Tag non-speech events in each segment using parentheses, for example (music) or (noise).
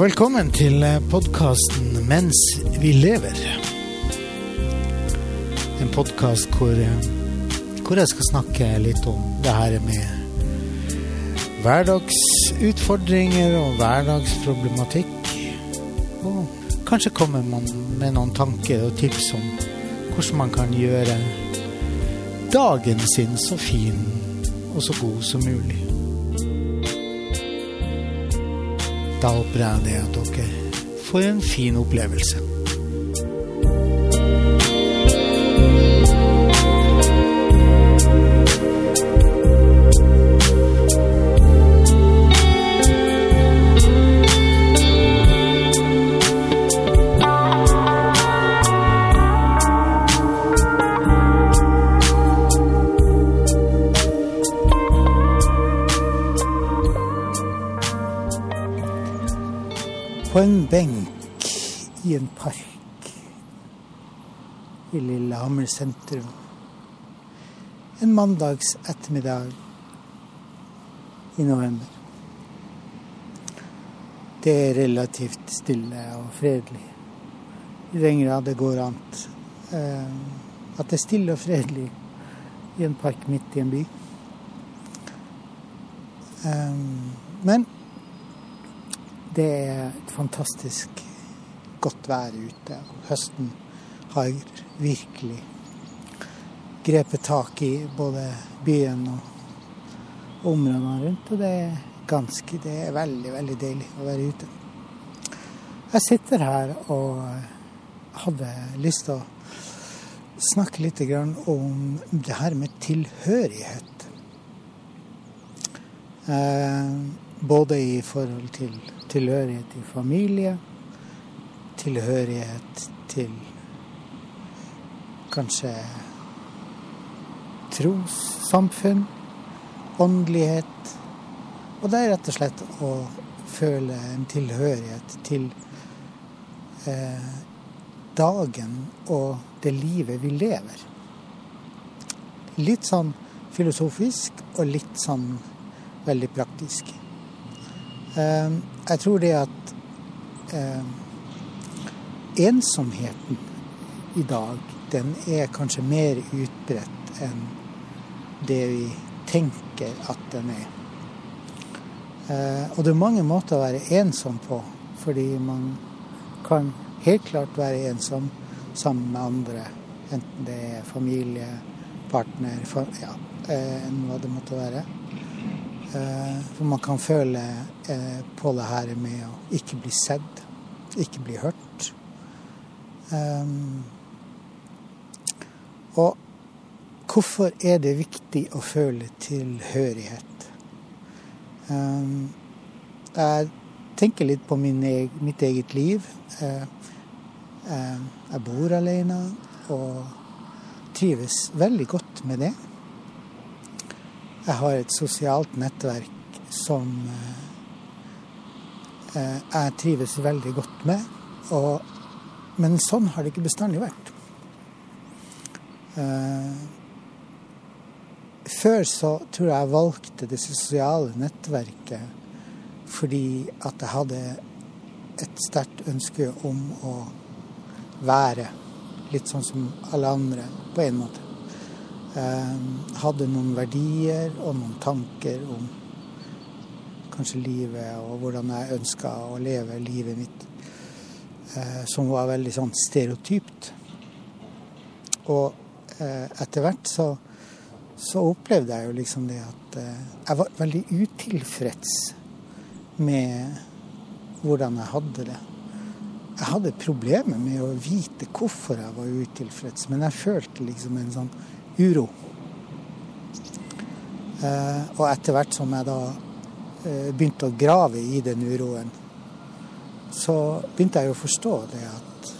velkommen til podkasten 'Mens vi lever'. En podkast hvor, hvor, jeg skal snakke litt om det her med hverdagsutfordringer og hverdagsproblematikk. Og kanskje man med noen tanker og tips om hvordan man kan gjøre dagen sin så fin og så god som mulig. Da håper jeg det at dere får en fin opplevelse. På en benk i en park i Lillehammer sentrum en mandags ettermiddag i november. Det er relativt stille og fredelig. I den grad det går an eh, at det er stille og fredelig i en park midt i en by. Eh, men det er et fantastisk godt vær ute. Høsten har virkelig grepet tak i både byen og områdene rundt. Og det er ganske Det er veldig, veldig deilig å være ute. Jeg sitter her og hadde lyst til å snakke litt om det her med tilhørighet. Eh, både i forhold til tilhørighet i familie, tilhørighet til kanskje trossamfunn, åndelighet. Og det er rett og slett å føle en tilhørighet til eh, dagen og det livet vi lever. Litt sånn filosofisk og litt sånn veldig praktisk. Eh, jeg tror det at eh, ensomheten i dag, den er kanskje mer utbredt enn det vi tenker at den er. Eh, og det er mange måter å være ensom på, fordi man kan helt klart være ensom sammen med andre. Enten det er familie, partner, ja, eh, hva det måtte være. Eh, for man kan føle eh, på det her med å ikke bli sett, ikke bli hørt. Um, og hvorfor er det viktig å føle tilhørighet? Jeg tenker litt på egen, mitt eget liv. Jeg bor alene og trives veldig godt med det. Jeg har et sosialt nettverk som uh, jeg trives veldig godt med. Og, men sånn har det ikke bestandig vært. Uh, før så tror jeg jeg valgte det sosiale nettverket fordi at jeg hadde et sterkt ønske om å være litt sånn som alle andre, på en måte. Jeg hadde noen verdier og noen tanker om kanskje livet og hvordan jeg ønska å leve livet mitt, som var veldig sånn stereotypt. Og etter hvert så så opplevde jeg jo liksom det at jeg var veldig utilfreds med hvordan jeg hadde det. Jeg hadde problemer med å vite hvorfor jeg var utilfreds, men jeg følte liksom en sånn uro. Og etter hvert som jeg da begynte å grave i den uroen, så begynte jeg å forstå det at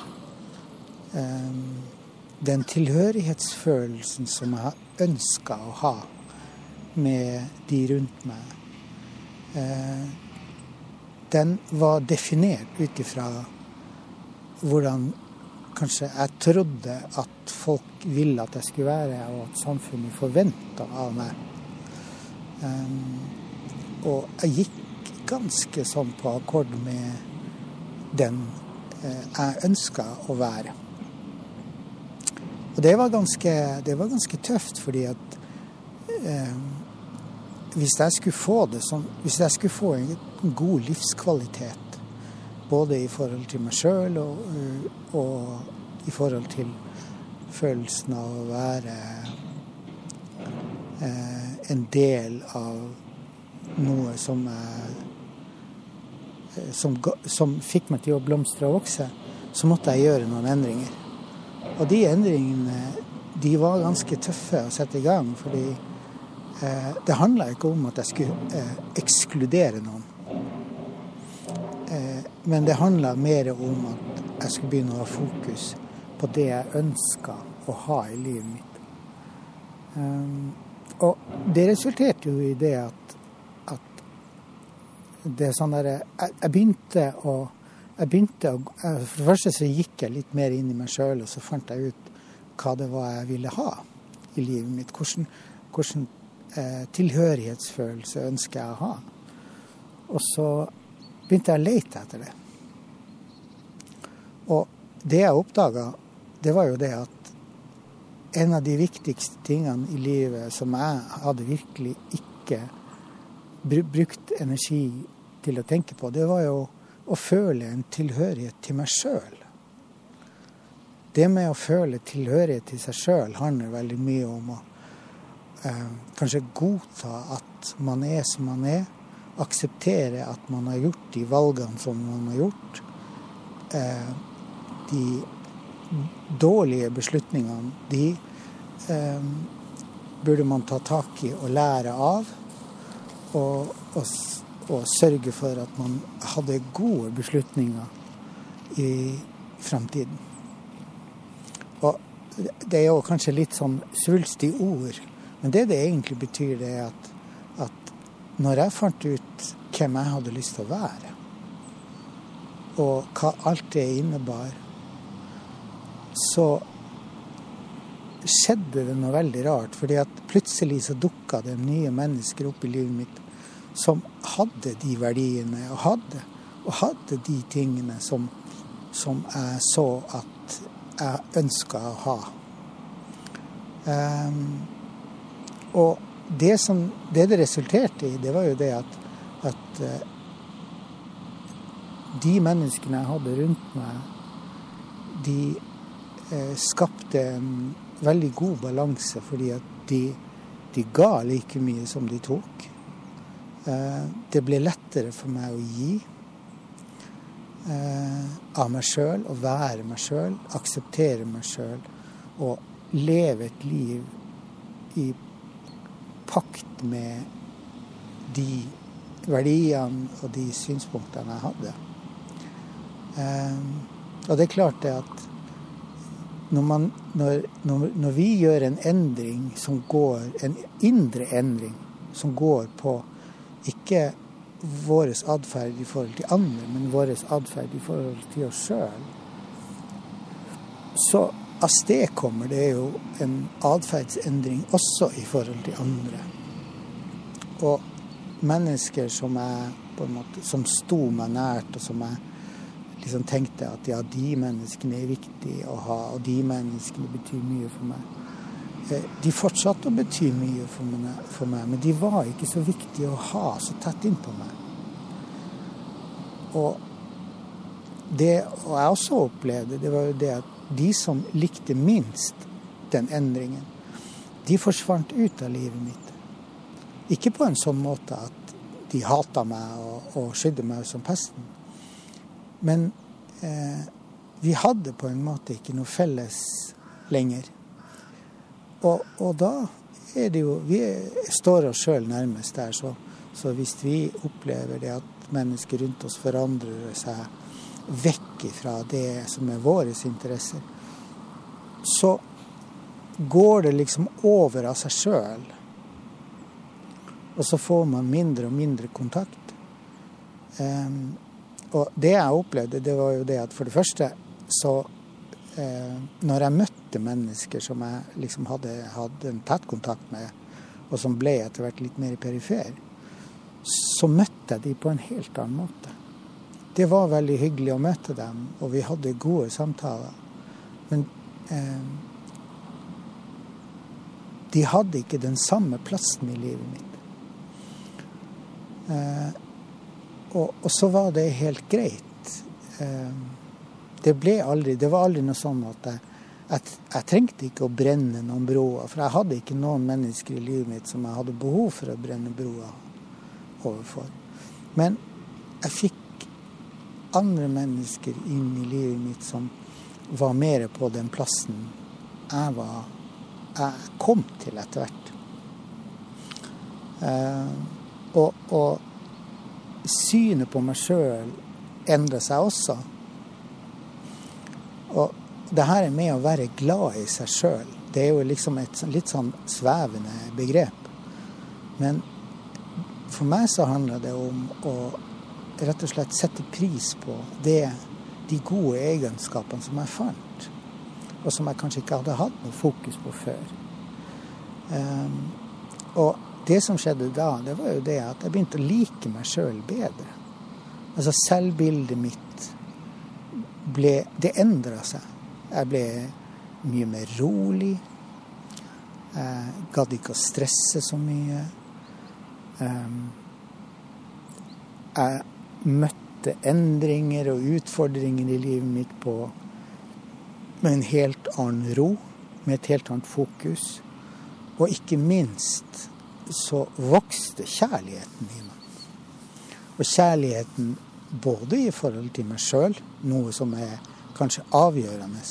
den tilhørighetsfølelsen som jeg ønska å ha med de rundt meg, eh, den var definert ut ifra hvordan kanskje jeg trodde at folk ville at jeg skulle være, og at samfunnet forventa av meg. Um, og jeg gikk ganske sånn på akkord med den eh, jeg ønska å være. Og det var ganske, det var ganske tøft, fordi at eh, hvis jeg skulle få det sånn Hvis jeg skulle få en god livskvalitet, både i forhold til meg sjøl og, og i forhold til følelsen av å være eh, en del av noe som, jeg som, som fikk meg til å blomstre og vokse, så måtte jeg gjøre noen endringer. Og de endringene de var ganske tøffe å sette i gang. fordi eh, det handla ikke om at jeg skulle eh, ekskludere noen. Eh, men det handla mer om at jeg skulle begynne å ha fokus på det jeg ønska å ha i livet mitt. Um, og det resulterte jo i det at, at det er sånn derre jeg, jeg, begynte å jeg begynte å, For det første så gikk jeg litt mer inn i meg sjøl, og så fant jeg ut hva det var jeg ville ha i livet mitt. Hvordan, hvordan eh, tilhørighetsfølelse ønsker jeg å ha. Og så begynte jeg å lete etter det. Og det jeg oppdaga, det var jo det at en av de viktigste tingene i livet som jeg hadde virkelig ikke brukt energi til å tenke på, det var jo å føle en tilhørighet til meg sjøl. Det med å føle tilhørighet til seg sjøl handler veldig mye om å eh, kanskje godta at man er som man er. Akseptere at man har gjort de valgene som man har gjort. Eh, de dårlige beslutningene, de eh, burde man ta tak i og lære av. Og, og, og, sørge for at man hadde gode beslutninger i framtiden. Og det er jo kanskje litt sånn svulstig ord, men det det egentlig betyr, det er at, når jeg fant ut hvem jeg hadde lyst til å være, og hva alt det innebar, så skjedde det noe veldig rart. fordi at plutselig så dukka det nye mennesker opp i livet mitt som hadde de verdiene og hadde, og hadde de tingene som, som jeg så at jeg ønska å ha. Um, og det som det, det resulterte i, det var jo det at, at uh, de menneskene jeg hadde rundt meg, de Eh, skapte en veldig god balanse, fordi at de, de ga like mye som de tok. Eh, det ble lettere for meg å gi eh, av meg sjøl, å være meg sjøl, akseptere meg sjøl og leve et liv i pakt med de verdiene og de synspunktene jeg hadde. Og det er klart det at når, man, når, når, vi gjør en endring som går, en indre endring som går på ikke vår atferd i forhold til andre, men vår atferd i forhold til oss sjøl, så avstedkommer det er jo en atferdsendring også i forhold til andre. Og mennesker som, jeg på en måte, som sto meg nært, og som jeg liksom tenkte at ja, de menneskene er viktige å ha, og de menneskene betyr mye for meg. Eh, de fortsatte å bety mye for meg, for meg, men de var ikke så viktige å ha så tett innpå meg. Og det og jeg også opplevde, det var jo det at de som likte minst den endringen, de forsvant ut av livet mitt. Ikke på en sånn måte at de hata meg og, og skydde meg som pesten. Men eh, vi hadde på en måte ikke noe felles lenger. Og, og da er det jo Vi står oss sjøl nærmest der, så, så, hvis vi opplever det at mennesker rundt oss forandrer seg vekk fra det som er våre interesser, så går det liksom over av seg sjøl. Og så får man mindre og mindre kontakt. Um, og det jeg opplevde, det var jo det at for det første så eh, Når jeg møtte mennesker som jeg liksom hadde hatt en tett kontakt med, og som ble etter hvert litt mer perifer, så møtte jeg de på en helt annen måte. Det var veldig hyggelig å møte dem, og vi hadde gode samtaler. Men eh, de hadde ikke den samme plassen i livet mitt. Eh, og, og, så var det helt greit. Eh, det ble aldri Det var aldri noe sånn at jeg, jeg, jeg, trengte ikke å brenne noen broer. For jeg hadde ikke noen mennesker i livet mitt som jeg hadde behov for å brenne broer overfor. Men jeg fikk andre mennesker inn i livet mitt som var mer på den plassen jeg var jeg kom til etter hvert. Eh, og, og synet på meg sjøl endrer seg også. Og det her er med å være glad i seg sjøl. Det er jo liksom et litt sånn svevende begrep. Men for meg så handler det om å rett og slett sette pris på det, de gode egenskapene som jeg fant og som jeg kanskje ikke hadde hatt noe fokus på før. Um, og det som skjedde da, det var jo det at jeg begynte å like meg sjøl bedre. Altså selvbildet mitt ble Det endra seg. Jeg ble mye mer rolig. Jeg gadd ikke å stresse så mye. Um, jeg møtte endringer og utfordringer i livet mitt på med en helt annen ro, med et helt annet fokus. Og ikke minst så vokste kjærligheten i meg. Og kjærligheten både i forhold til meg sjøl, noe som er kanskje avgjørende.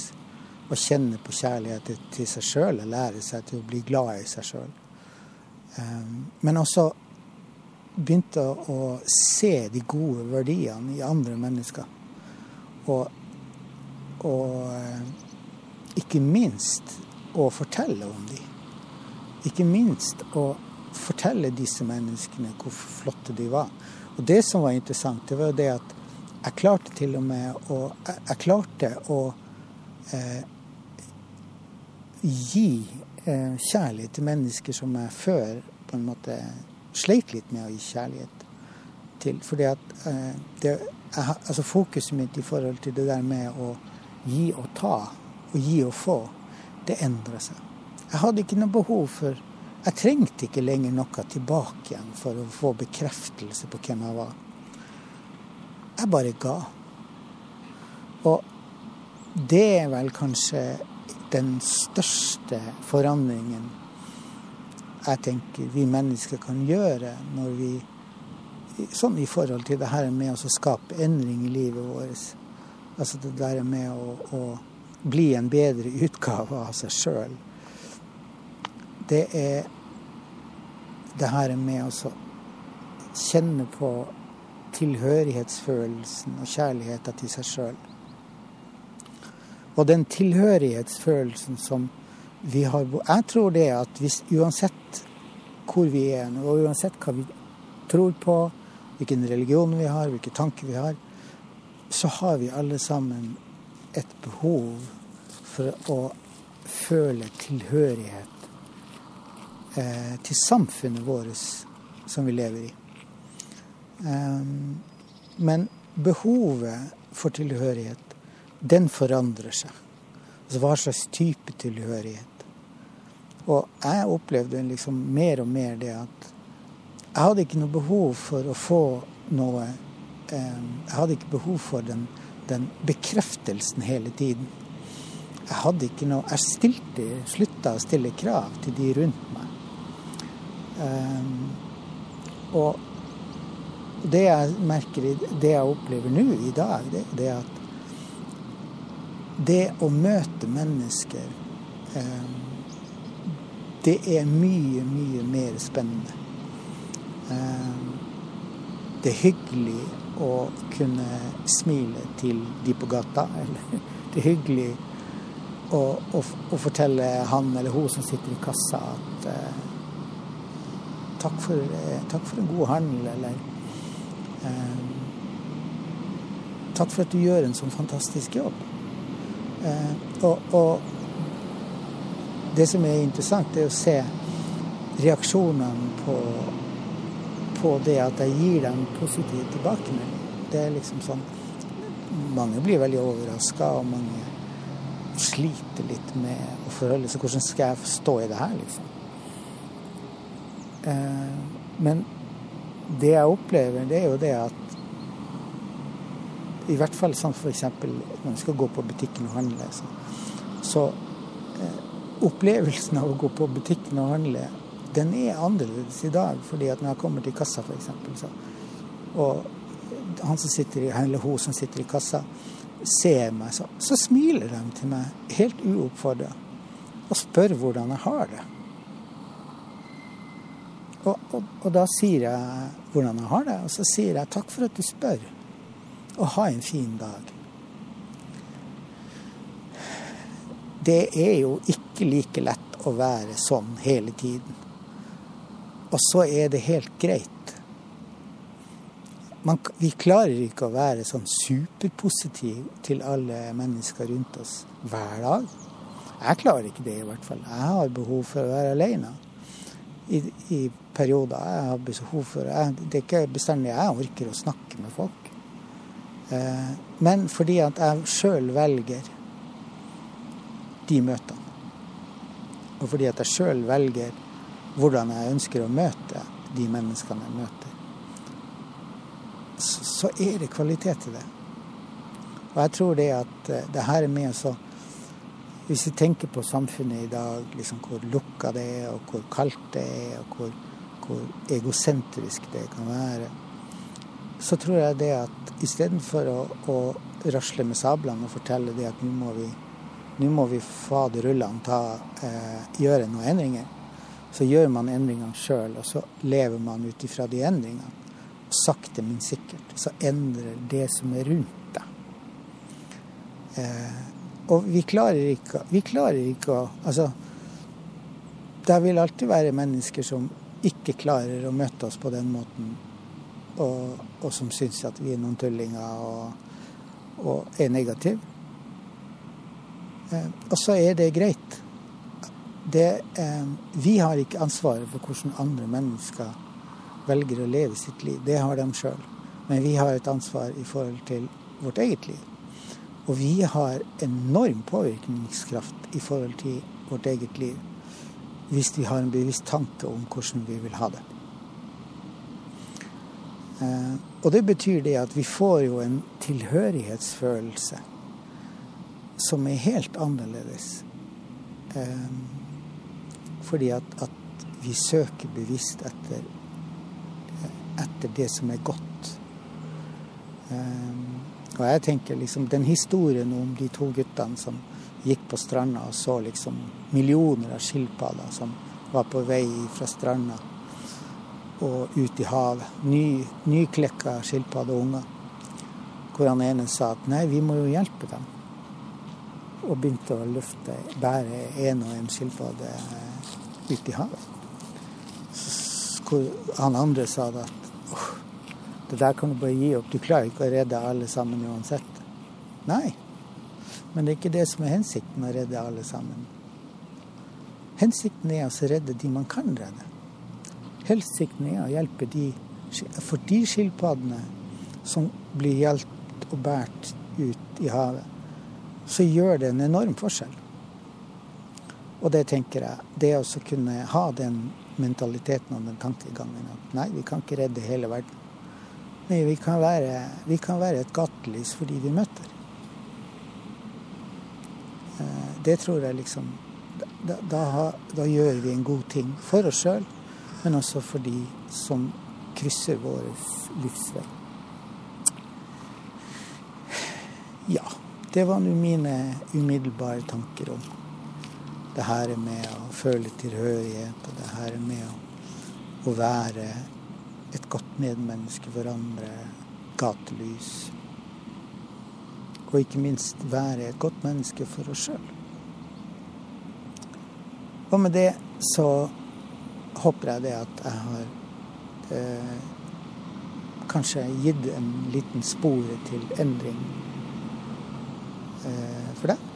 Å kjenne på kjærlighet til seg sjøl og lære seg til å bli glad i seg sjøl. Ehm, men også begynte å se de gode verdiene i andre mennesker. Og og eh, ikke minst å fortelle om dem. Ikke minst å fortelle disse menneskene hvor flotte de var. Og det som var interessant, det var det at jeg klarte til og med å Jeg klarte å eh, gi eh, kjærlighet til mennesker som jeg før på en måte sleit litt med å gi kjærlighet til. Fordi at eh, det, jeg, altså Fokuset mitt i forhold til det der med å gi og ta og gi og få, det endrer seg. Jeg hadde ikke noe behov for Jeg trengte ikke lenger noe tilbake igjen for å få bekreftelse på hvem jeg var. Jeg bare ga. Og det er vel kanskje den største forandringen jeg tenker vi mennesker kan gjøre når vi Sånn i forhold til det her med å skape endring i livet vårt. Altså det der med å, å bli en bedre utgave av seg sjøl. Det er det her med å kjenne på tilhørighetsfølelsen og kjærligheten til seg sjøl. Og den tilhørighetsfølelsen som har Jeg tror det at hvis uansett hvor vi er, og uansett hva vi tror på, hvilken religion vi har, hvilke tanker vi har, så har vi alle sammen et behov for å føle tilhørighet eh, til samfunnet vårt som vi lever i. Um, men behovet for tilhørighet, den forandrer seg. Altså hva slags type tilhørighet. Og jeg opplevde liksom mer og mer det at jeg hadde ikke noe behov for å få noe Eh, jeg hadde ikke behov for den, den, bekreftelsen hele tiden. Jeg hadde ikke noe Jeg stilte, slutta å stille krav til de rundt meg. Um, og det jeg merker, det jeg opplever nå i dag, det, det at det å møte mennesker um, Det er mye, mye mer spennende. Um, det er hyggelig å kunne smile til de på gata. (laughs) Eller det er hyggelig å, å, å fortelle han eller hun som sitter i kassa at eh, takk, for, eh, takk, for, en god handel, eller eh, takk for at du gjør en sånn fantastisk jobb. Eh, og, og, det som er interessant, er å se reaksjonene på på det at jeg gir dem positiv tilbakemelding. det er liksom sånn Mange blir veldig overraska, og mange sliter litt med å forholde seg Hvordan skal jeg stå i det her, liksom? Eh, men det jeg opplever, det er jo det at I hvert fall sånn f.eks. når vi skal gå på butikken og handle, så, så eh, opplevelsen av å gå på butikken og handle, den er annerledes i dag. fordi at når jeg kommer til kassa, f.eks., og han som sitter i, eller hun som sitter i kassa, ser meg, så, så smiler de til meg helt uoppfordra og spør hvordan jeg har det. Og, og, og, da sier jeg hvordan jeg har det, og så sier jeg takk for at du spør, og ha en fin dag. Det er jo ikke like lett å være sånn hele tiden. Og så er det helt greit. Man, vi klarer ikke å være sånn superpositiv til alle mennesker rundt oss hver dag. Jeg klarer ikke det, i hvert fall. Jeg har behov for å være alene i, i perioder. Jeg har behov for jeg, Det er ikke bestandig jeg orker å snakke med folk. Eh, men fordi at jeg sjøl velger de møtene. Og fordi at jeg sjøl velger hvordan jeg ønsker å møte de menneskene jeg møter, så, så er det kvalitet i det. Og jeg tror det at eh, det her er med å hvis vi tenker på samfunnet i dag, liksom hvor lukka det er, og hvor kaldt det er, og hvor, hvor egosentrisk det kan være, så tror jeg det at istedenfor å, å rasle med sablene og fortelle det at nå må vi nå må vi fade rullene, ta, eh, gjøre noen endringer. Så gjør man endringene sjøl, og så lever man ut ifra de endringene. Sakte, men sikkert så endrer det som er rundt deg. Eh, og vi klarer ikke, vi klarer ikke å Altså, det vil alltid være mennesker som ikke klarer å møte oss på den måten, og, og som syns at vi er noen tullinger og, og er negative. Eh, og så er det greit. Det, eh, vi har ikke ansvaret for hvordan andre mennesker velger å leve sitt liv. Det har de sjøl. Men vi har et ansvar i forhold til vårt eget liv. Og vi har enorm påvirkningskraft i forhold til vårt eget liv hvis vi har en bevisst tanke om hvordan vi vil ha det. Eh, og det betyr det at vi får jo en tilhørighetsfølelse som er helt annerledes. Eh, fordi at, at vi søker bevisst etter, etter det som er godt. Um, og jeg tenker liksom den historien om de to guttene som gikk på stranda og så liksom millioner av skilpadder som var på vei fra stranda og ut i havet. Ny, nyklekka skilpaddeunger. Hvor han ene sa at nei, vi må jo hjelpe dem. Og begynte å løfte, bære en og en skilpadde ut i havet. Han andre sa at oh, det der kan du bare gi opp. Du klarer ikke å redde alle sammen uansett. Nei. Men det er ikke det som er hensikten, å redde alle sammen. Hensikten er å redde de man kan redde. Hensikten er å hjelpe de For de skilpaddene som blir hjulpet og båret ut i havet, så gjør det en enorm forskjell. Og det tenker jeg, det å kunne ha den mentaliteten og den tankegangen at nei, vi kan ikke redde hele verden. Nei, vi kan være, vi kan være et gatelys for de vi møter. Eh, det tror jeg liksom da, da, da, gjør vi en god ting for oss sjøl, men også for de som krysser vår livsvei. Ja, det var nå mine umiddelbare tanker om det her med å føle tilhørighet, og det her med å, å være et godt medmenneske for andre, gatelys. Og ikke minst være et godt menneske for oss sjøl. Og med det så håper jeg det at jeg har eh, kanskje gitt en liten spore til endring for deg.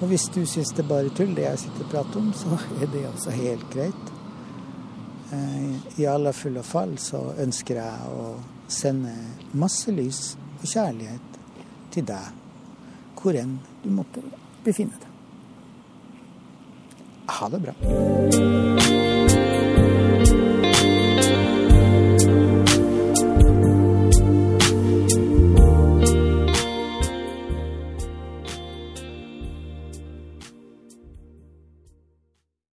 Og hvis du syns det er bare tull, det jeg sitter og prater om, så (laughs) er det også helt greit. I alle full og fall så ønsker jeg å sende masse lys og kjærlighet til deg, hvor enn du måtte befinne deg. Ha det bra.